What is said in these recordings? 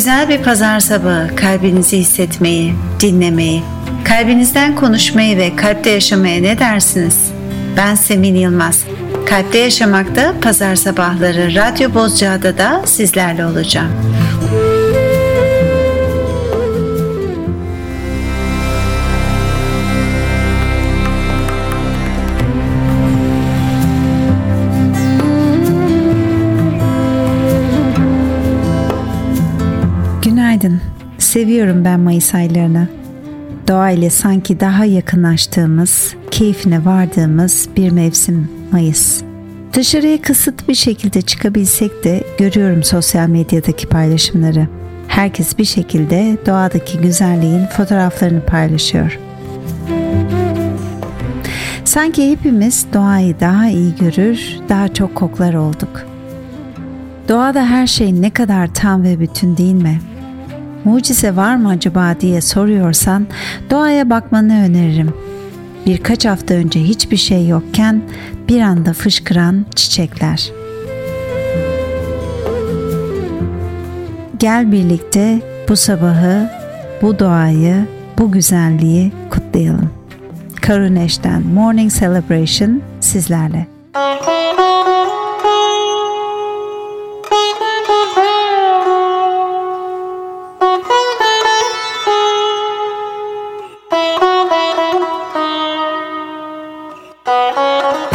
Güzel bir pazar sabahı kalbinizi hissetmeyi, dinlemeyi, kalbinizden konuşmayı ve kalpte yaşamaya ne dersiniz? Ben Semin Yılmaz. Kalpte Yaşamak'ta pazar sabahları Radyo Bozcaada da sizlerle olacağım. Seviyorum ben Mayıs aylarını. Doğa sanki daha yakınlaştığımız, keyfine vardığımız bir mevsim Mayıs. Dışarıya kısıt bir şekilde çıkabilsek de görüyorum sosyal medyadaki paylaşımları. Herkes bir şekilde doğadaki güzelliğin fotoğraflarını paylaşıyor. Sanki hepimiz doğayı daha iyi görür, daha çok koklar olduk. Doğada her şey ne kadar tam ve bütün değil mi? Mucize var mı acaba diye soruyorsan doğaya bakmanı öneririm. Birkaç hafta önce hiçbir şey yokken bir anda fışkıran çiçekler. Gel birlikte bu sabahı, bu doğayı, bu güzelliği kutlayalım. Karuneş'ten Morning Celebration sizlerle. Bu Música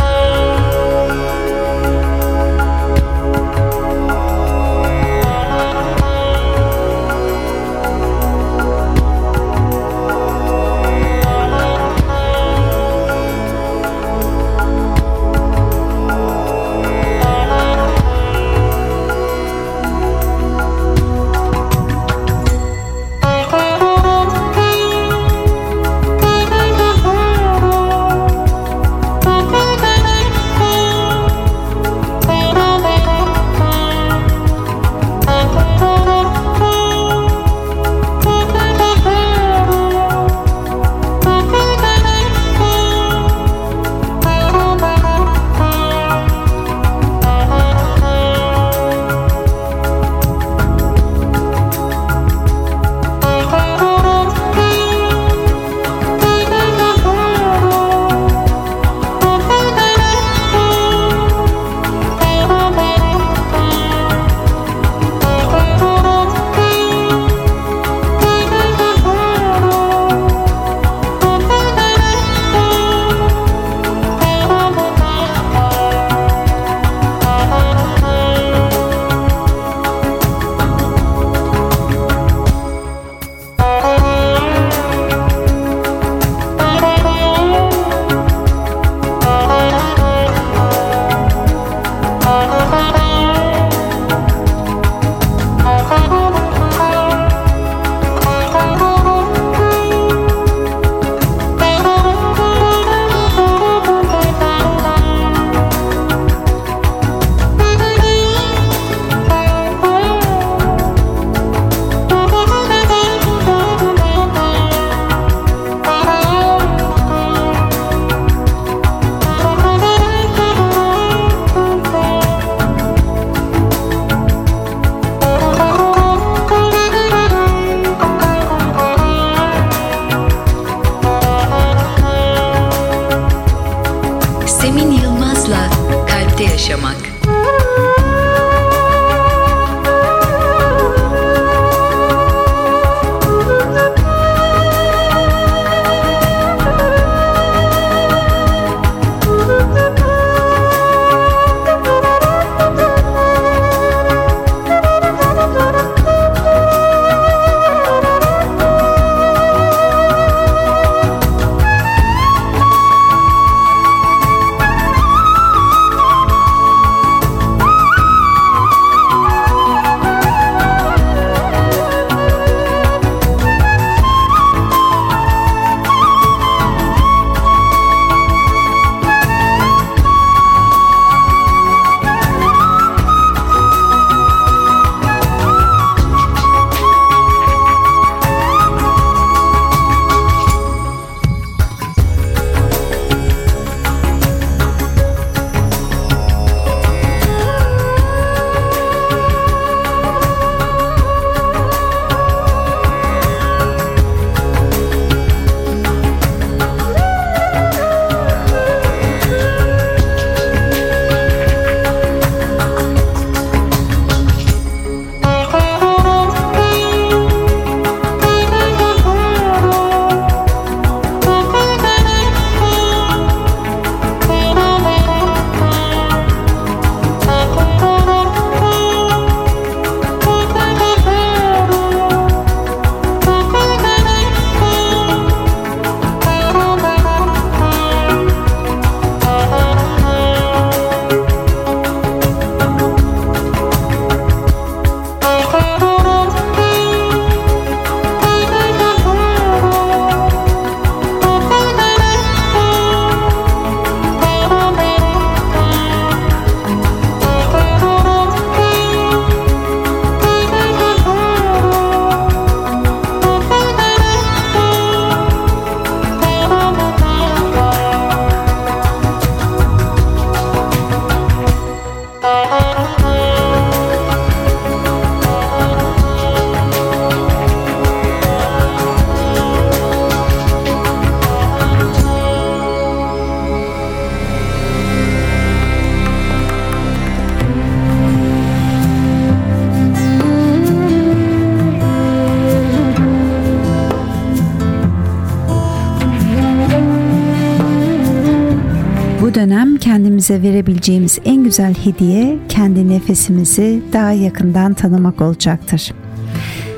kendimize verebileceğimiz en güzel hediye kendi nefesimizi daha yakından tanımak olacaktır.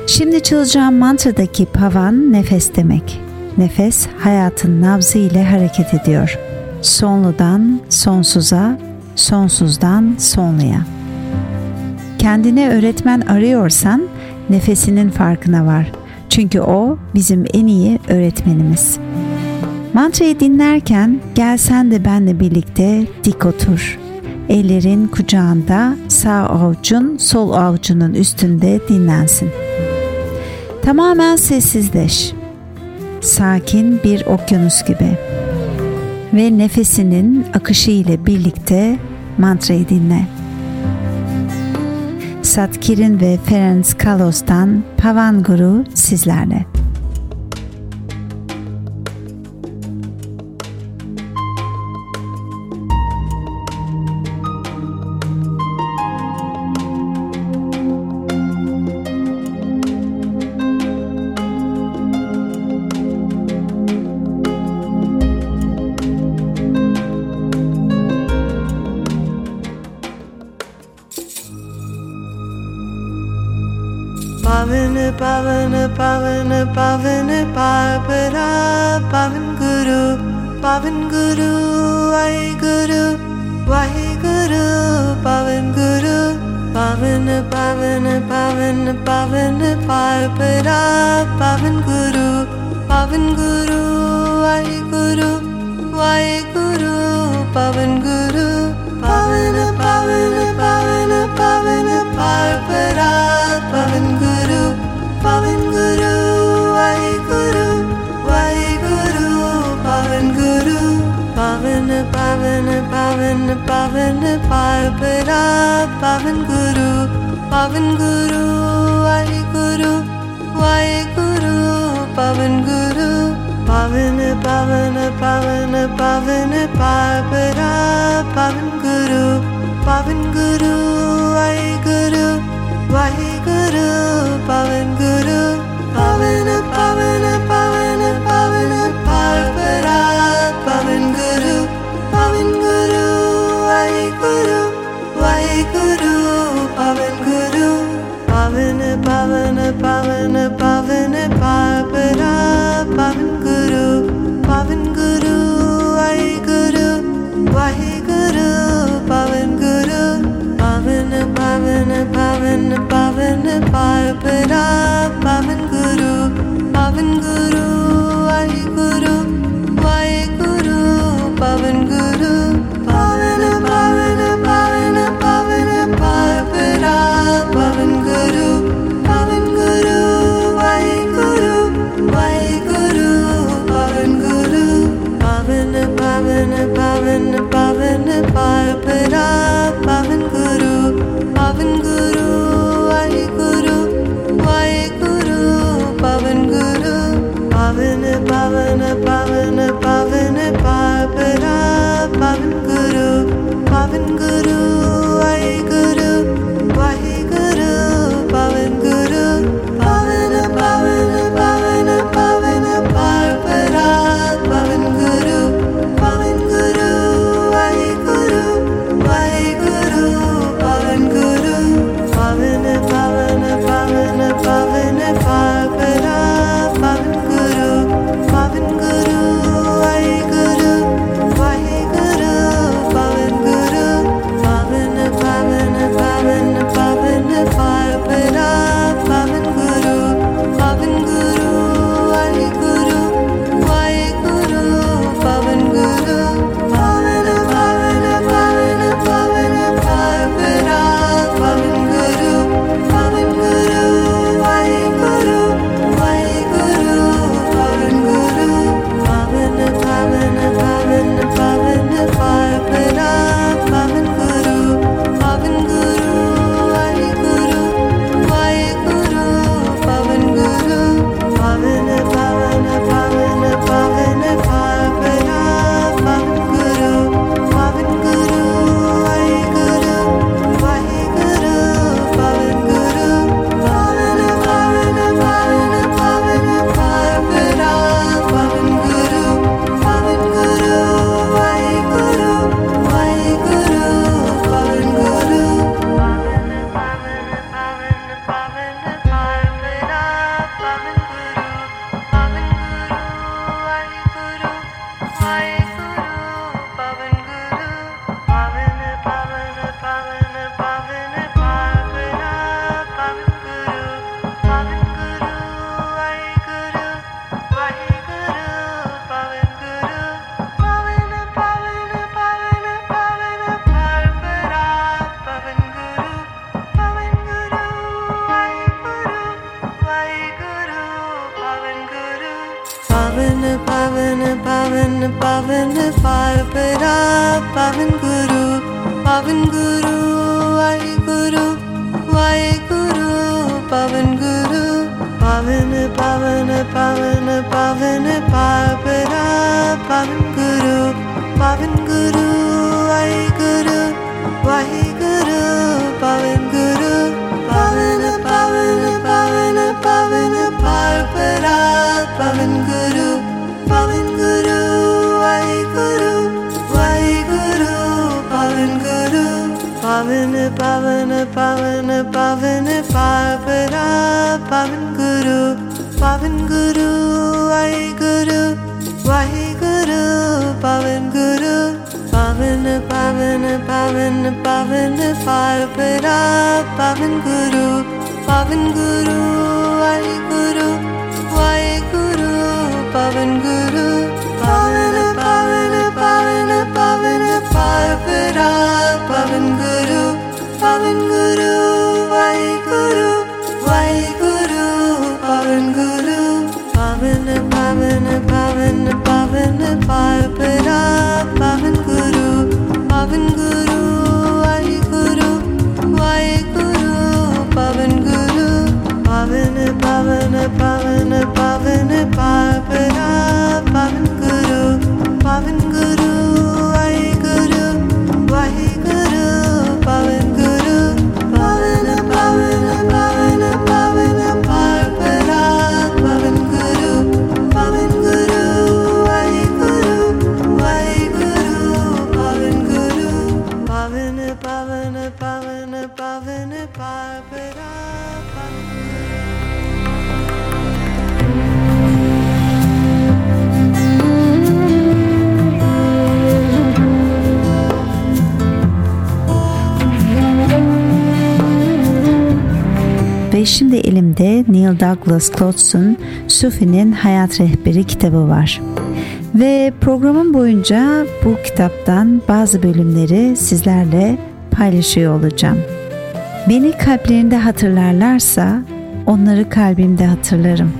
Şimdi çalacağım mantradaki pavan nefes demek. Nefes hayatın nabzı ile hareket ediyor. Sonludan sonsuza, sonsuzdan sonluya. Kendine öğretmen arıyorsan nefesinin farkına var. Çünkü o bizim en iyi öğretmenimiz. Mantrayı dinlerken gel sen de benle birlikte dik otur. Ellerin kucağında sağ avucun sol avucunun üstünde dinlensin. Tamamen sessizleş. Sakin bir okyanus gibi. Ve nefesinin akışı ile birlikte mantrayı dinle. Satkirin ve Ferenc Kalos'tan Pavan Guru sizlerle. Pavan Guru Vai Guru Vai Guru Pavan Guru Pavan Pavan Pavan Pavan Parpara Pavan Guru Pavan Guru Vai Guru Vai Guru Pavan Guru Pavan Pavan Pavan Pavan Parpara Pavan Pavan Pavan Parpara Pavan Guru Pavan Guru Vai Guru Vai Guru Pavan Guru Pavan Pavan Pavan Pavan Parpara Pavan Guru Pavan Guru Vai Guru Vai Guru Pavan Guru Pavan Pavan Guru Vai Guru Pavan Guru Pavan Pavan Pavan Pavan Parpara Pavan Guru Pavan Guru Vai Guru Vai Guru Pavan Guru Pavan Pavan Pavan Pavan Parpara Pavan Guru Pavan Guru pavan pavan parpara pavan guru pavan guru vai guru vai guru pavan guru pavan pavan pavan pavan parpara pavan guru pavan guru vai guru vai guru pavan guru pavan pavan pavan pavan parpara pavan guru pavan pavan pavan pavan parpara pavan guru pavan guru vai guru vai guru pavan guru pavan pavan pavan pavan parpara pavan guru pavan guru vai guru vai guru pavan guru pavan pavan parpara pavan guru pavan guru vai guru vai guru pavan guru pavan pavan pavan pavan parpara pavan guru pavan guru vai guru vai guru pavan guru pavan pavan pavan pavan parpara pavan şimdi elimde Neil Douglas Clotz'un Sufi'nin Hayat Rehberi kitabı var. Ve programın boyunca bu kitaptan bazı bölümleri sizlerle paylaşıyor olacağım. Beni kalplerinde hatırlarlarsa onları kalbimde hatırlarım.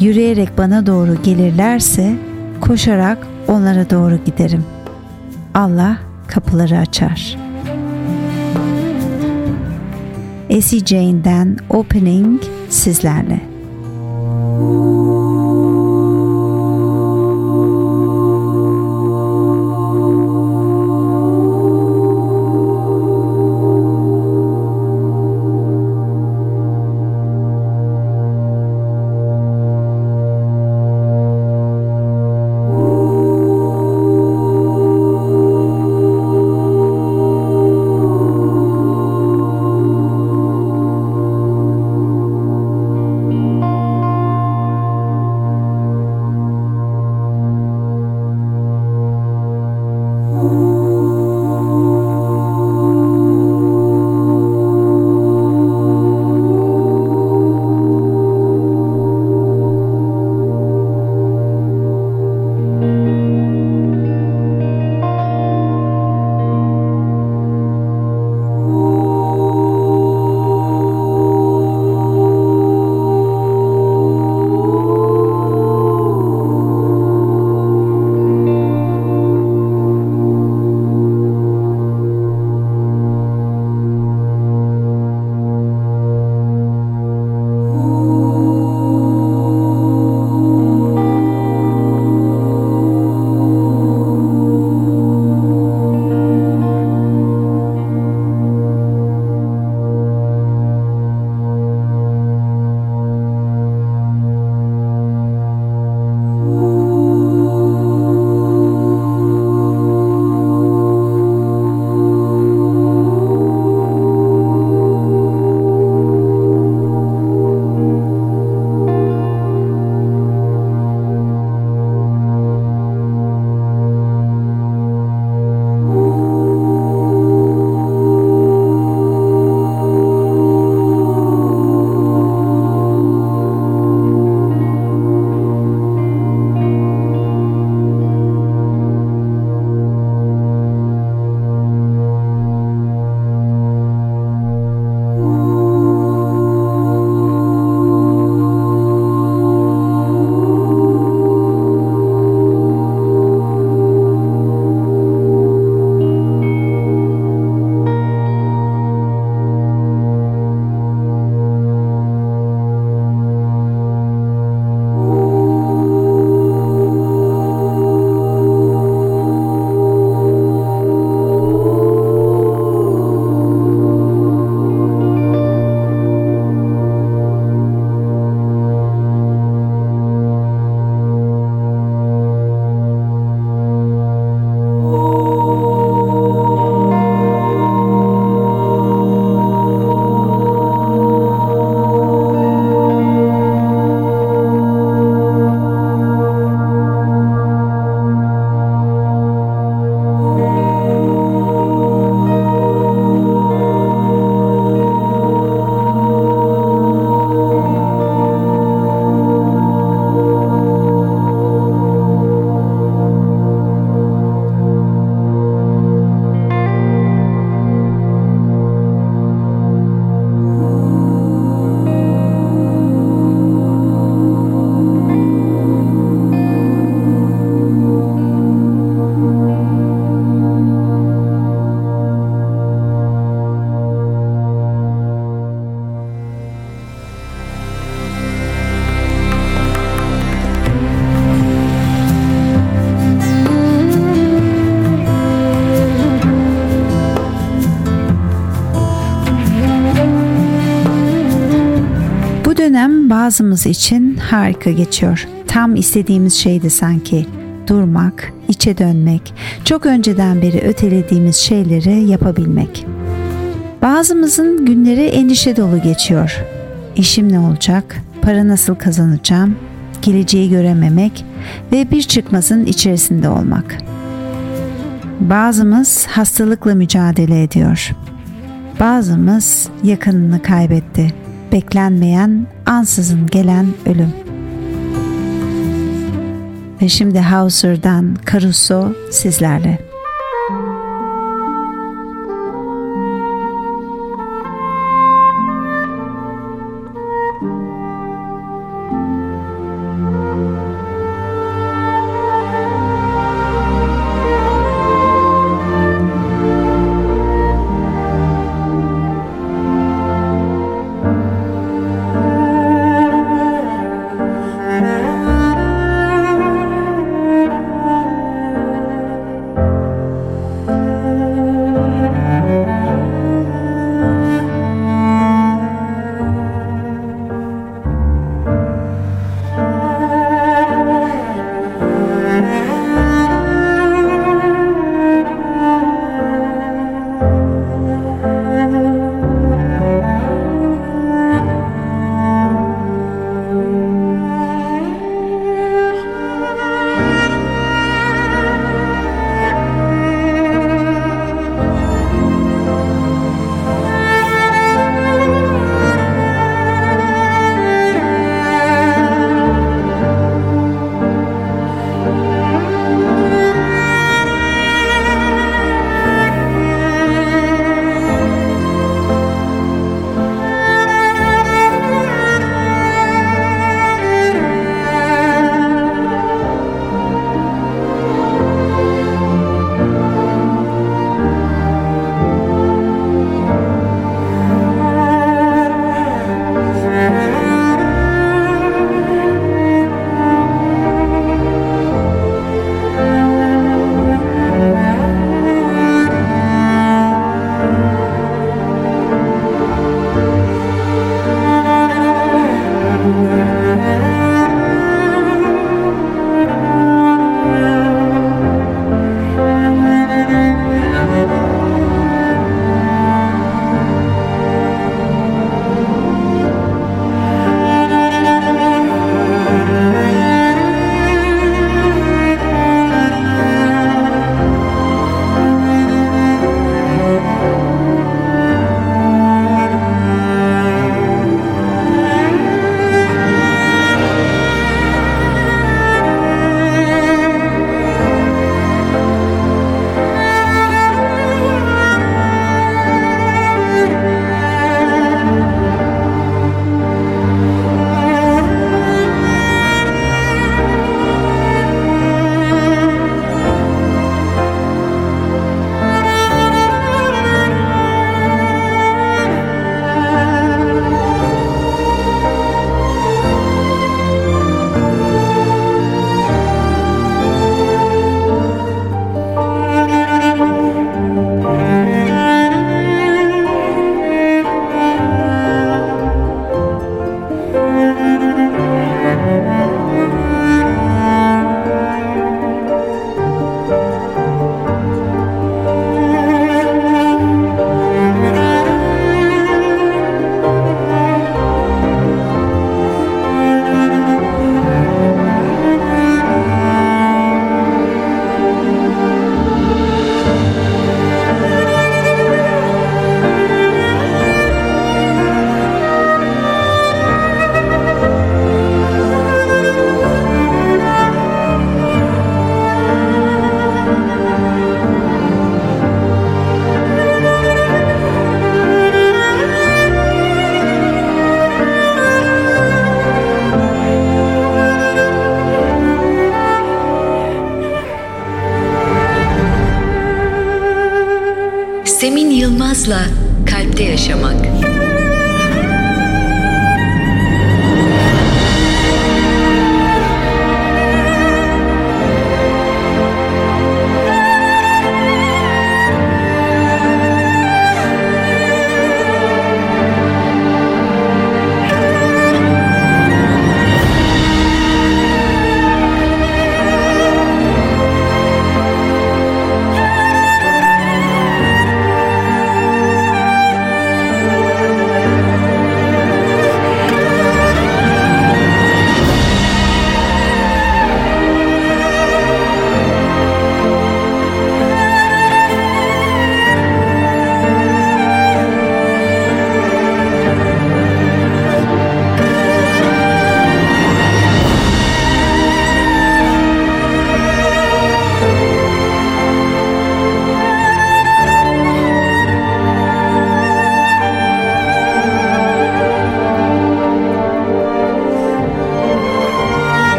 Yürüyerek bana doğru gelirlerse koşarak onlara doğru giderim. Allah kapıları açar.'' Essie Jane'den Opening sizlerle. Bazımız için harika geçiyor. Tam istediğimiz şeydi sanki. Durmak, içe dönmek, çok önceden beri ötelediğimiz şeyleri yapabilmek. Bazımızın günleri endişe dolu geçiyor. İşim ne olacak? Para nasıl kazanacağım? Geleceği görememek ve bir çıkmazın içerisinde olmak. Bazımız hastalıkla mücadele ediyor. Bazımız yakınını kaybetti. Beklenmeyen, ansızın gelen ölüm. Ve şimdi Hauser'dan Caruso sizlerle.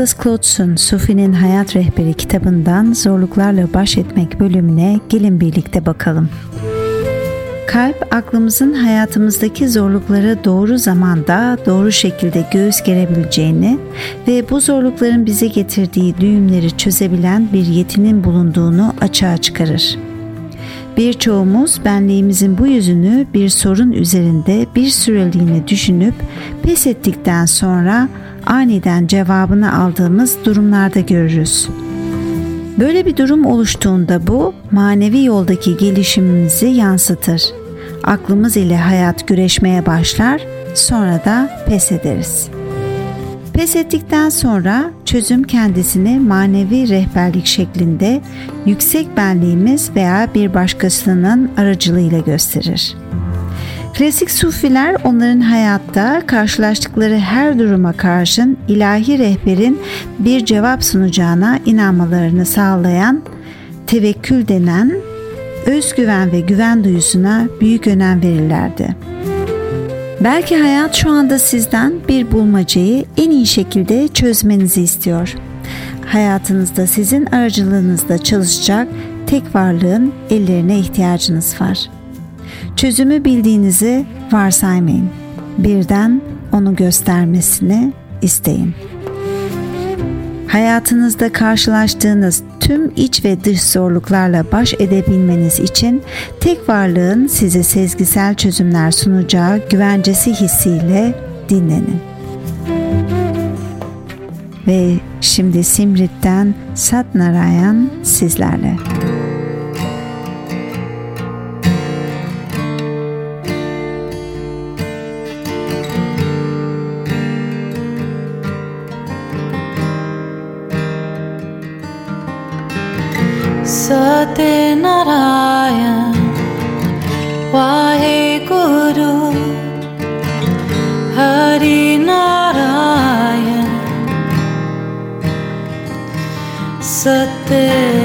Douglas Cloudes'un Sufi'nin Hayat Rehberi kitabından Zorluklarla Baş Etmek bölümüne gelin birlikte bakalım. Kalp aklımızın hayatımızdaki zorluklara doğru zamanda doğru şekilde göğüs gerebileceğini ve bu zorlukların bize getirdiği düğümleri çözebilen bir yetinin bulunduğunu açığa çıkarır. Birçoğumuz benliğimizin bu yüzünü bir sorun üzerinde bir süreliğine düşünüp pes ettikten sonra aniden cevabını aldığımız durumlarda görürüz. Böyle bir durum oluştuğunda bu manevi yoldaki gelişimimizi yansıtır. Aklımız ile hayat güreşmeye başlar, sonra da pes ederiz. Pes ettikten sonra çözüm kendisini manevi rehberlik şeklinde yüksek benliğimiz veya bir başkasının aracılığıyla gösterir. Klasik sufiler onların hayatta karşılaştıkları her duruma karşın ilahi rehberin bir cevap sunacağına inanmalarını sağlayan tevekkül denen özgüven ve güven duyusuna büyük önem verirlerdi. Belki hayat şu anda sizden bir bulmacayı en iyi şekilde çözmenizi istiyor. Hayatınızda sizin aracılığınızda çalışacak tek varlığın ellerine ihtiyacınız var.'' Çözümü bildiğinizi varsaymayın. Birden onu göstermesini isteyin. Hayatınızda karşılaştığınız tüm iç ve dış zorluklarla baş edebilmeniz için tek varlığın size sezgisel çözümler sunacağı güvencesi hissiyle dinlenin. Ve şimdi Simrit'ten Satnarayan sizlerle. Narayan वाहे गुरु हरि नारायण Satya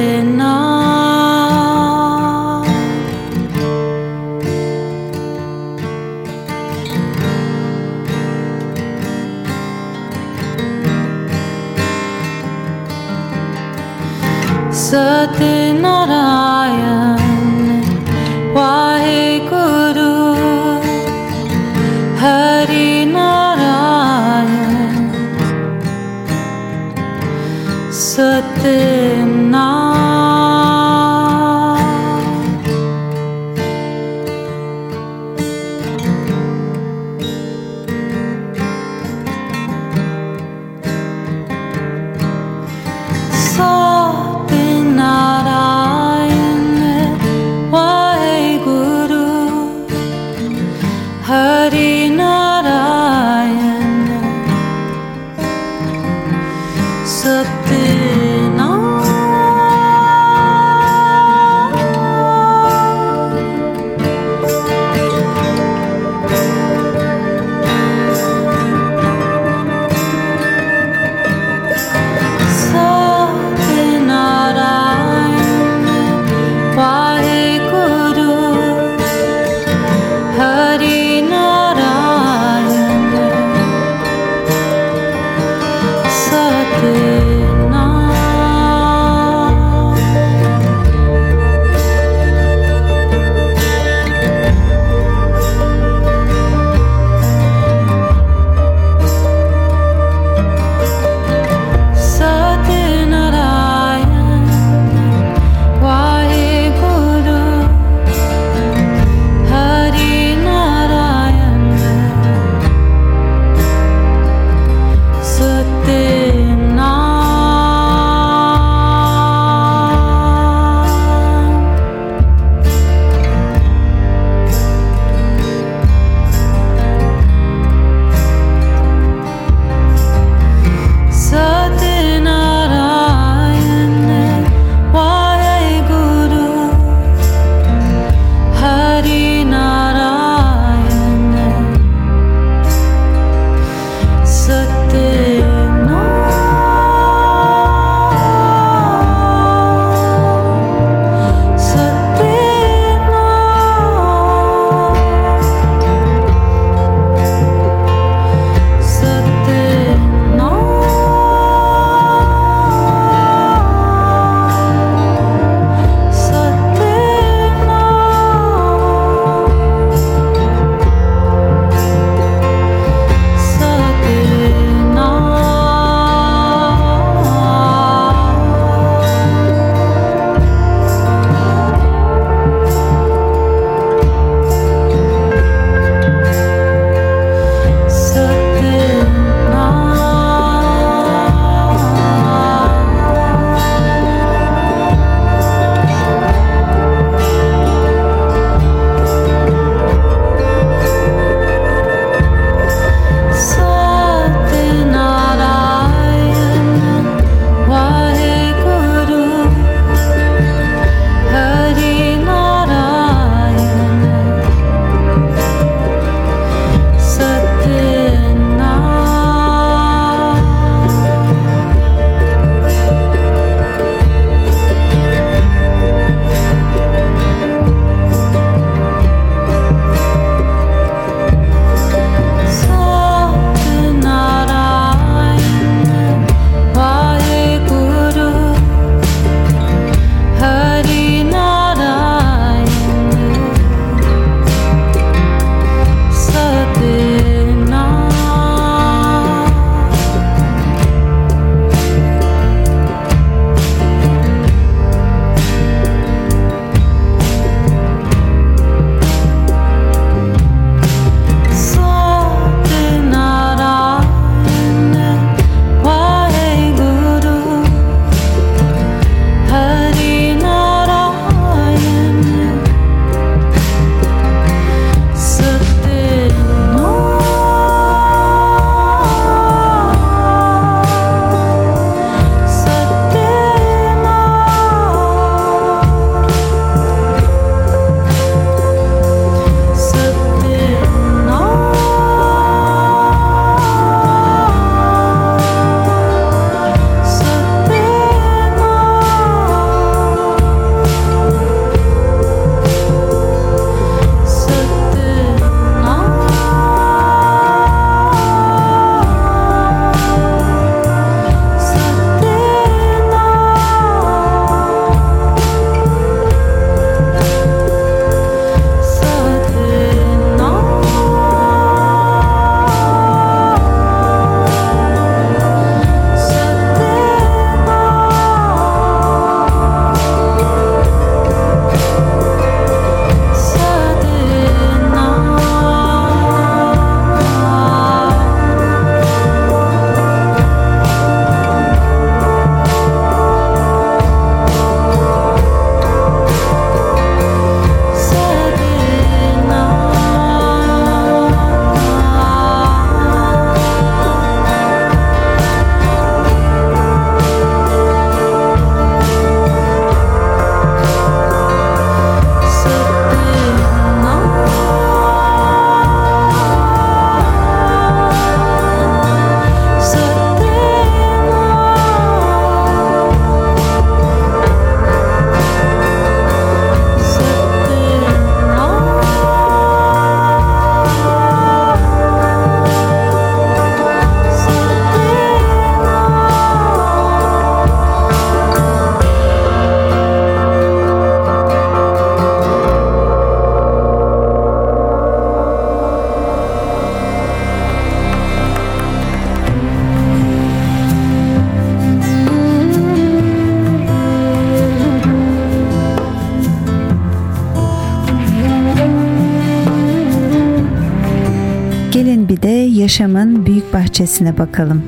bahçesine bakalım.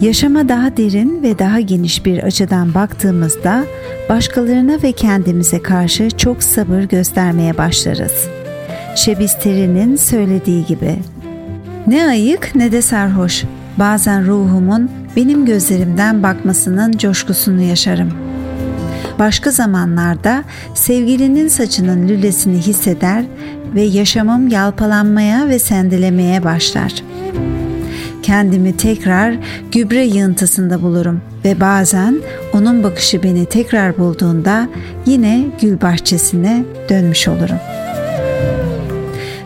Yaşama daha derin ve daha geniş bir açıdan baktığımızda başkalarına ve kendimize karşı çok sabır göstermeye başlarız. Şebisteri'nin söylediği gibi. Ne ayık ne de sarhoş. Bazen ruhumun benim gözlerimden bakmasının coşkusunu yaşarım. Başka zamanlarda sevgilinin saçının lülesini hisseder ve yaşamım yalpalanmaya ve sendelemeye başlar.'' Kendimi tekrar gübre yığıntısında bulurum ve bazen onun bakışı beni tekrar bulduğunda yine gül bahçesine dönmüş olurum.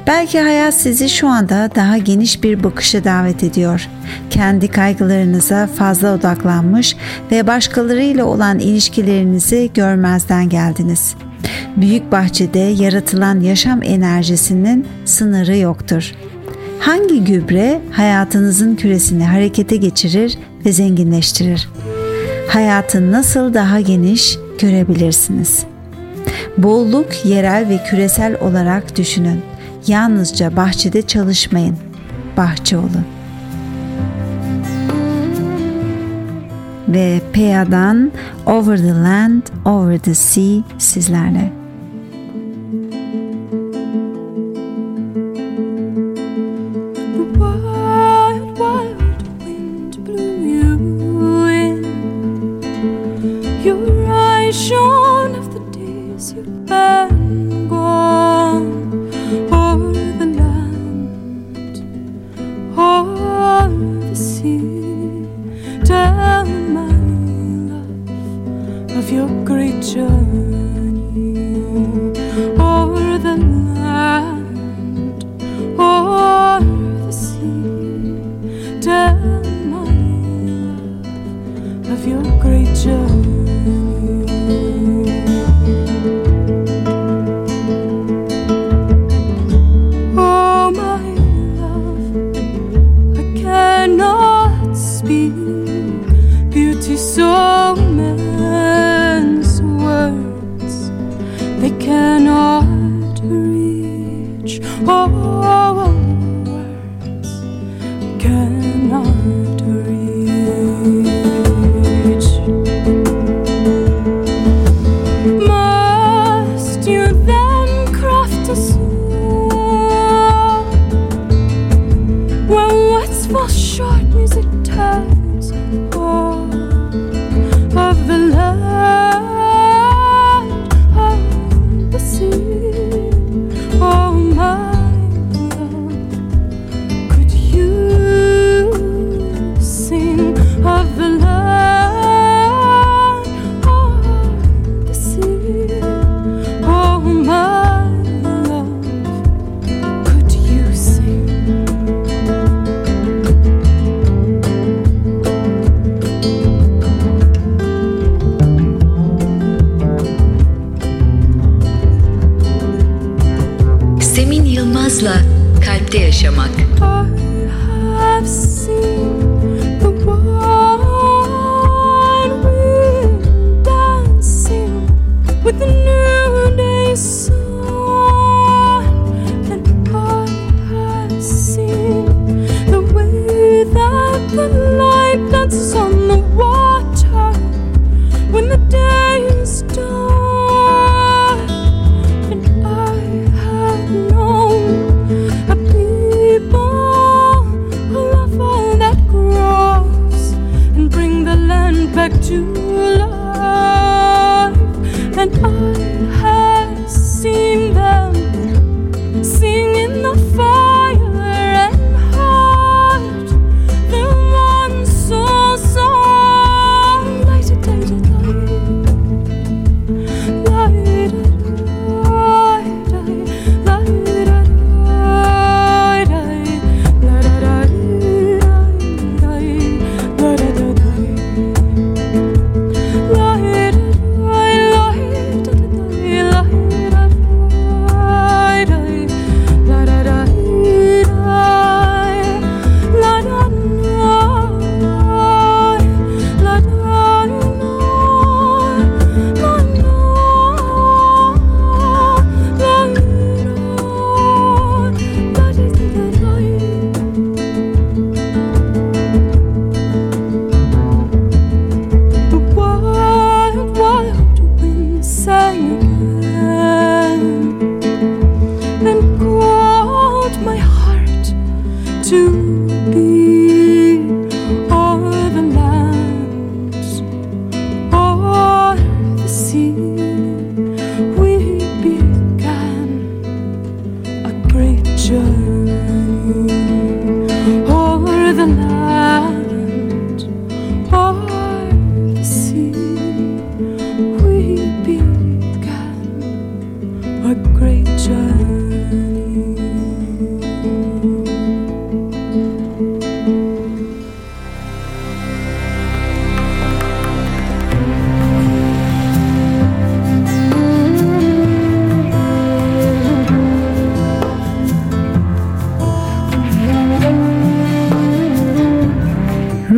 Belki hayat sizi şu anda daha geniş bir bakışa davet ediyor. Kendi kaygılarınıza fazla odaklanmış ve başkalarıyla olan ilişkilerinizi görmezden geldiniz. Büyük bahçede yaratılan yaşam enerjisinin sınırı yoktur. Hangi gübre hayatınızın küresini harekete geçirir ve zenginleştirir? Hayatı nasıl daha geniş görebilirsiniz? Bolluk yerel ve küresel olarak düşünün. Yalnızca bahçede çalışmayın. Bahçe olun. Ve Pea'dan Over the Land, Over the Sea sizlerle. cannot reach.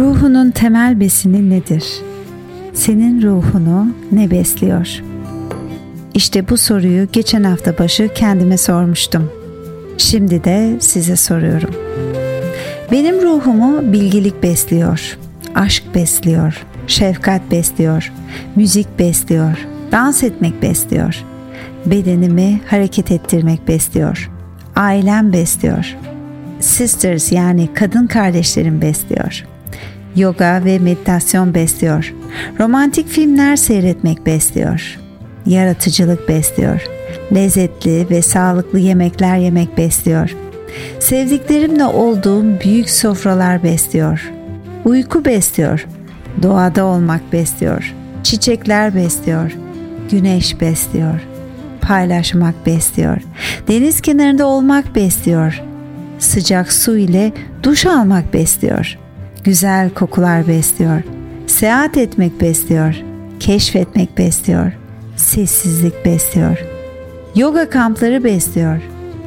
Ruhunun temel besini nedir? Senin ruhunu ne besliyor? İşte bu soruyu geçen hafta başı kendime sormuştum. Şimdi de size soruyorum. Benim ruhumu bilgilik besliyor, aşk besliyor, şefkat besliyor, müzik besliyor, dans etmek besliyor, bedenimi hareket ettirmek besliyor, ailem besliyor, sisters yani kadın kardeşlerim besliyor.'' Yoga ve meditasyon besliyor. Romantik filmler seyretmek besliyor. Yaratıcılık besliyor. Lezzetli ve sağlıklı yemekler yemek besliyor. Sevdiklerimle olduğum büyük sofralar besliyor. Uyku besliyor. Doğada olmak besliyor. Çiçekler besliyor. Güneş besliyor. Paylaşmak besliyor. Deniz kenarında olmak besliyor. Sıcak su ile duş almak besliyor.'' Güzel kokular besliyor. Seyahat etmek besliyor. Keşfetmek besliyor. Sessizlik besliyor. Yoga kampları besliyor.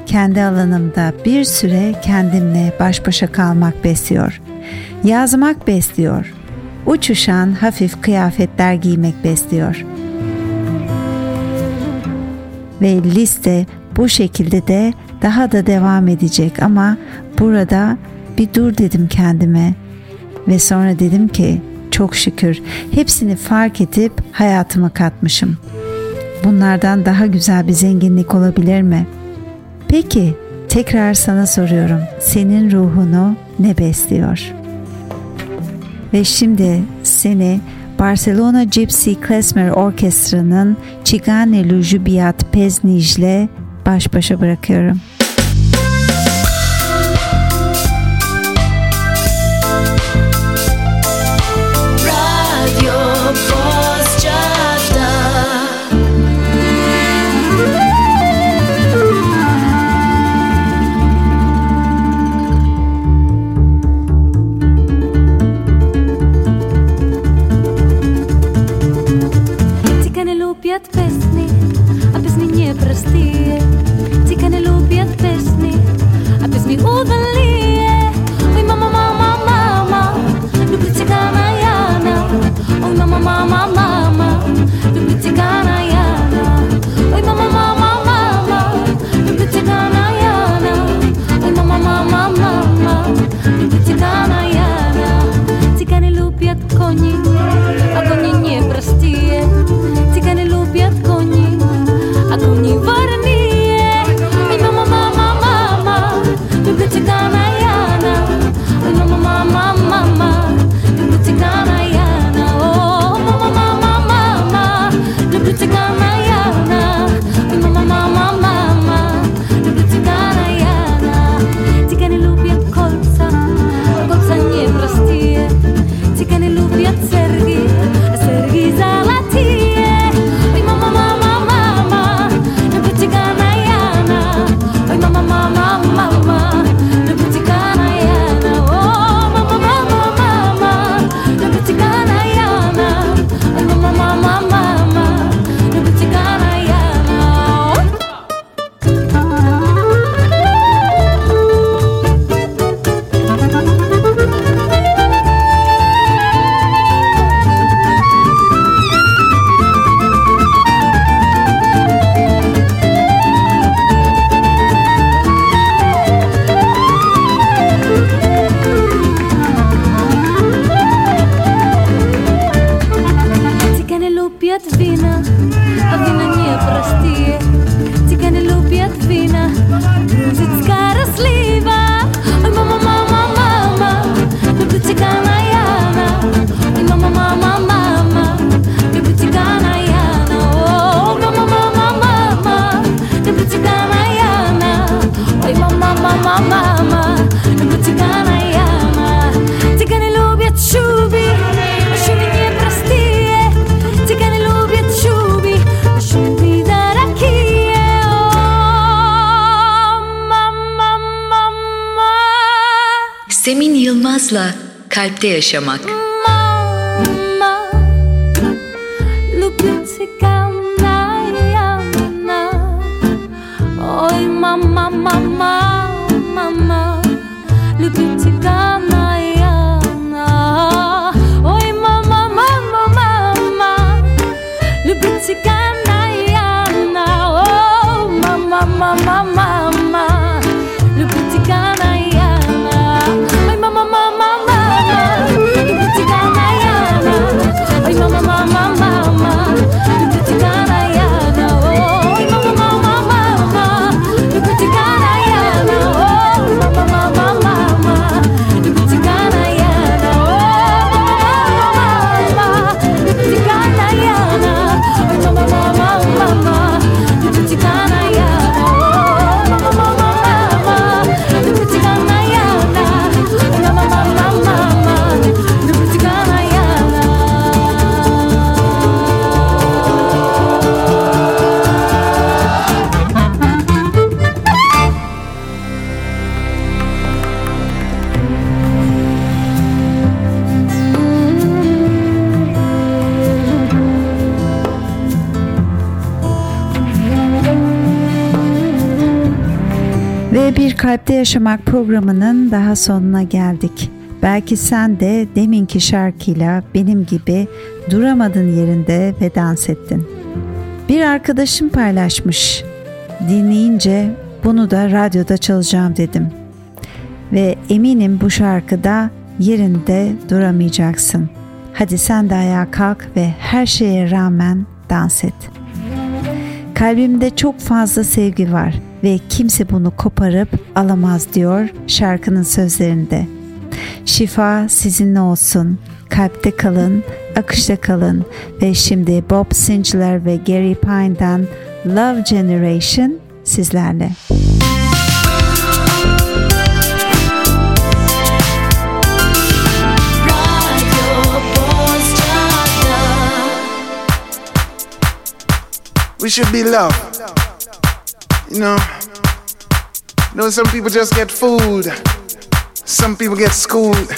Kendi alanımda bir süre kendimle baş başa kalmak besliyor. Yazmak besliyor. Uçuşan hafif kıyafetler giymek besliyor. Ve liste bu şekilde de daha da devam edecek ama burada bir dur dedim kendime. Ve sonra dedim ki çok şükür hepsini fark edip hayatıma katmışım. Bunlardan daha güzel bir zenginlik olabilir mi? Peki tekrar sana soruyorum. Senin ruhunu ne besliyor? Ve şimdi seni Barcelona Gypsy Klezmer Orkestra'nın Cigane Lujubiat Peznij ile baş başa bırakıyorum. Kalpte Kalpte Yaşamak programının daha sonuna geldik. Belki sen de deminki şarkıyla benim gibi duramadın yerinde ve dans ettin. Bir arkadaşım paylaşmış. Dinleyince bunu da radyoda çalacağım dedim. Ve eminim bu şarkıda yerinde duramayacaksın. Hadi sen de ayağa kalk ve her şeye rağmen dans et. Kalbimde çok fazla sevgi var ve kimse bunu koparıp alamaz diyor şarkının sözlerinde. Şifa sizinle olsun. Kalpte kalın, akışta kalın ve şimdi Bob Sinclair ve Gary Pine'dan Love Generation sizlerle. We should be loved. You know, you know, some people just get fooled. Some people get schooled.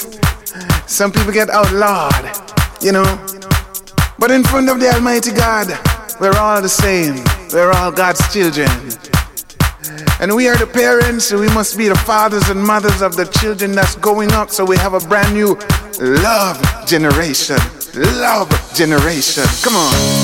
Some people get outlawed. You know, but in front of the Almighty God, we're all the same. We're all God's children. And we are the parents, so we must be the fathers and mothers of the children that's going up. So we have a brand new love generation. Love generation. Come on.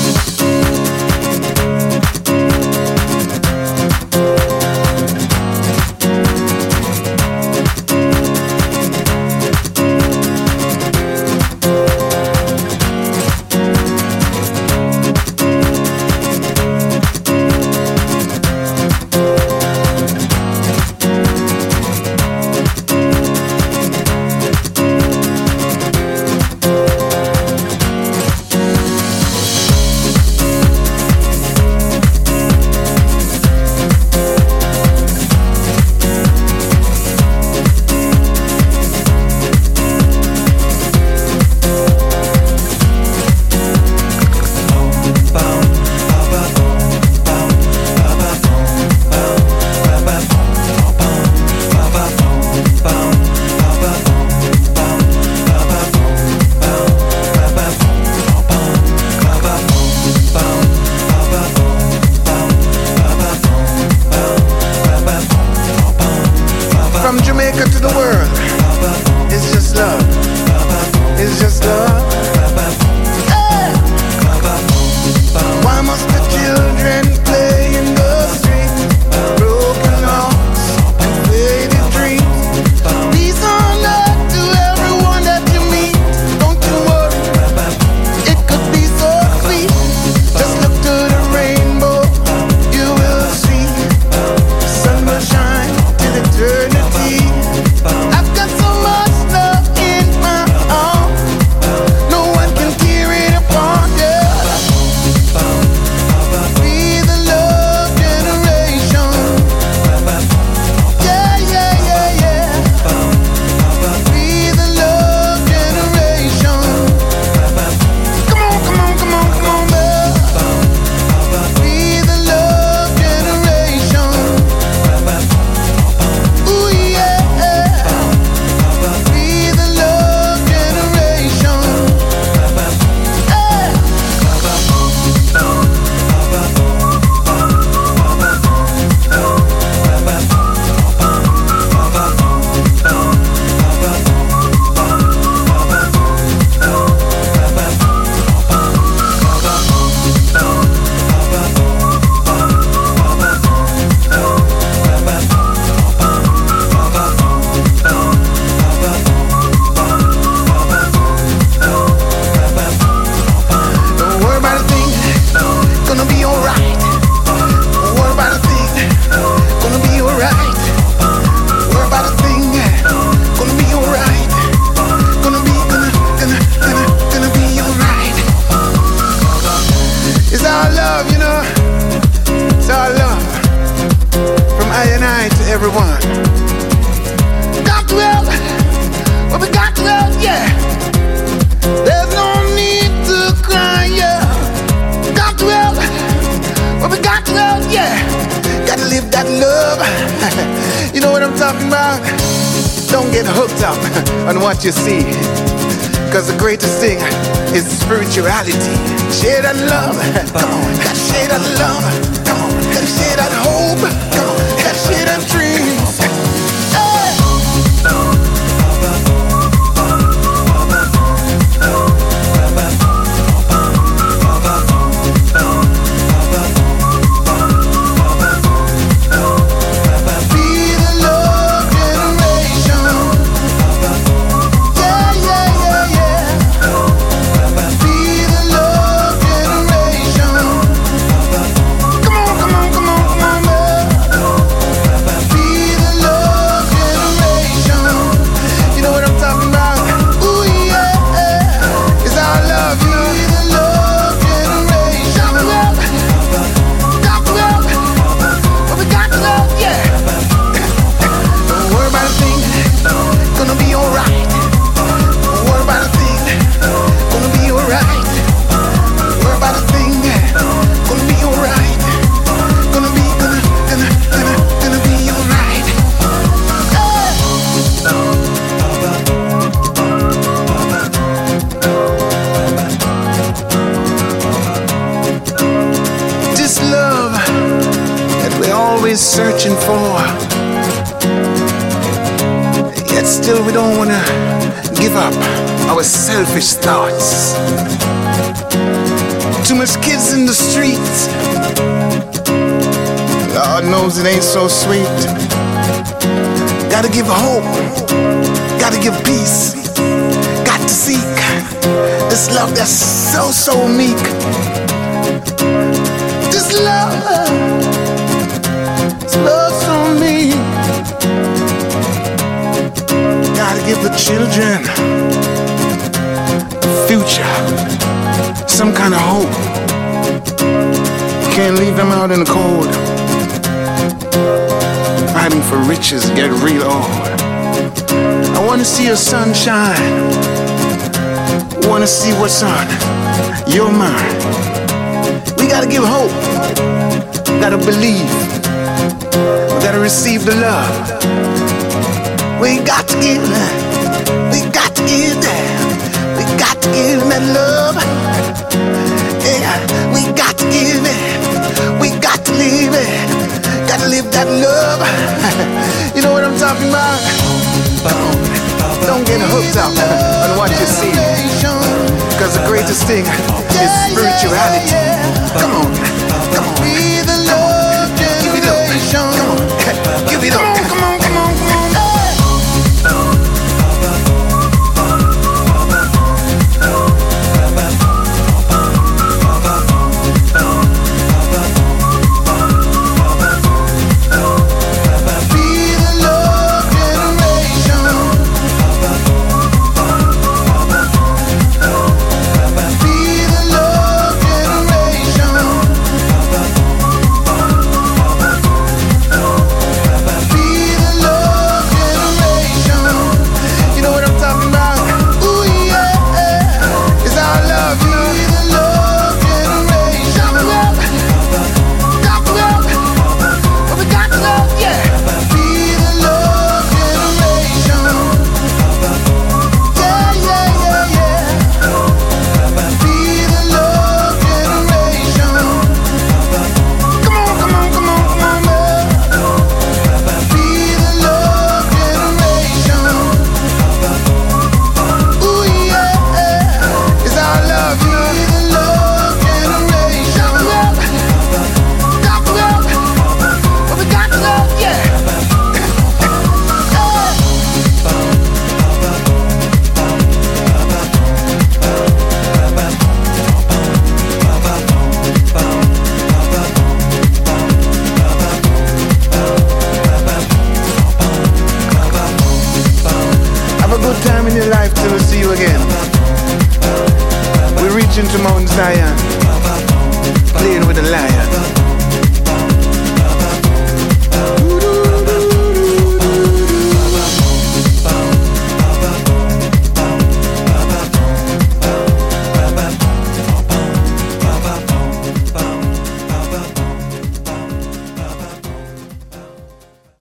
Everyone. Got to help, well, we got to help, yeah. There's no need to cry, yeah. Got to help, well, we got to help, yeah. Gotta live that love. you know what I'm talking about? Don't get hooked up on what you see. Cause the greatest thing is spirituality. Share that love. Come on. Share that love. Always searching for. Yet still we don't wanna give up our selfish thoughts. Too much kids in the streets. Lord knows it ain't so sweet. Gotta give hope. Gotta give peace. Got to seek this love that's so, so meek. This love, give the children a future, some kind of hope. Can't leave them out in the cold. Fighting for riches, get real old. I wanna see your sunshine. Wanna see what's on your mind. We gotta give hope. Gotta believe. Gotta receive the love. We got to give. We got to give that. We got to give that love. Yeah, we got to give it. We got to live it. Gotta live that love. you know what I'm talking about? Don't get hooked up on what you see. Cause the greatest thing is spirituality. Come on, come on.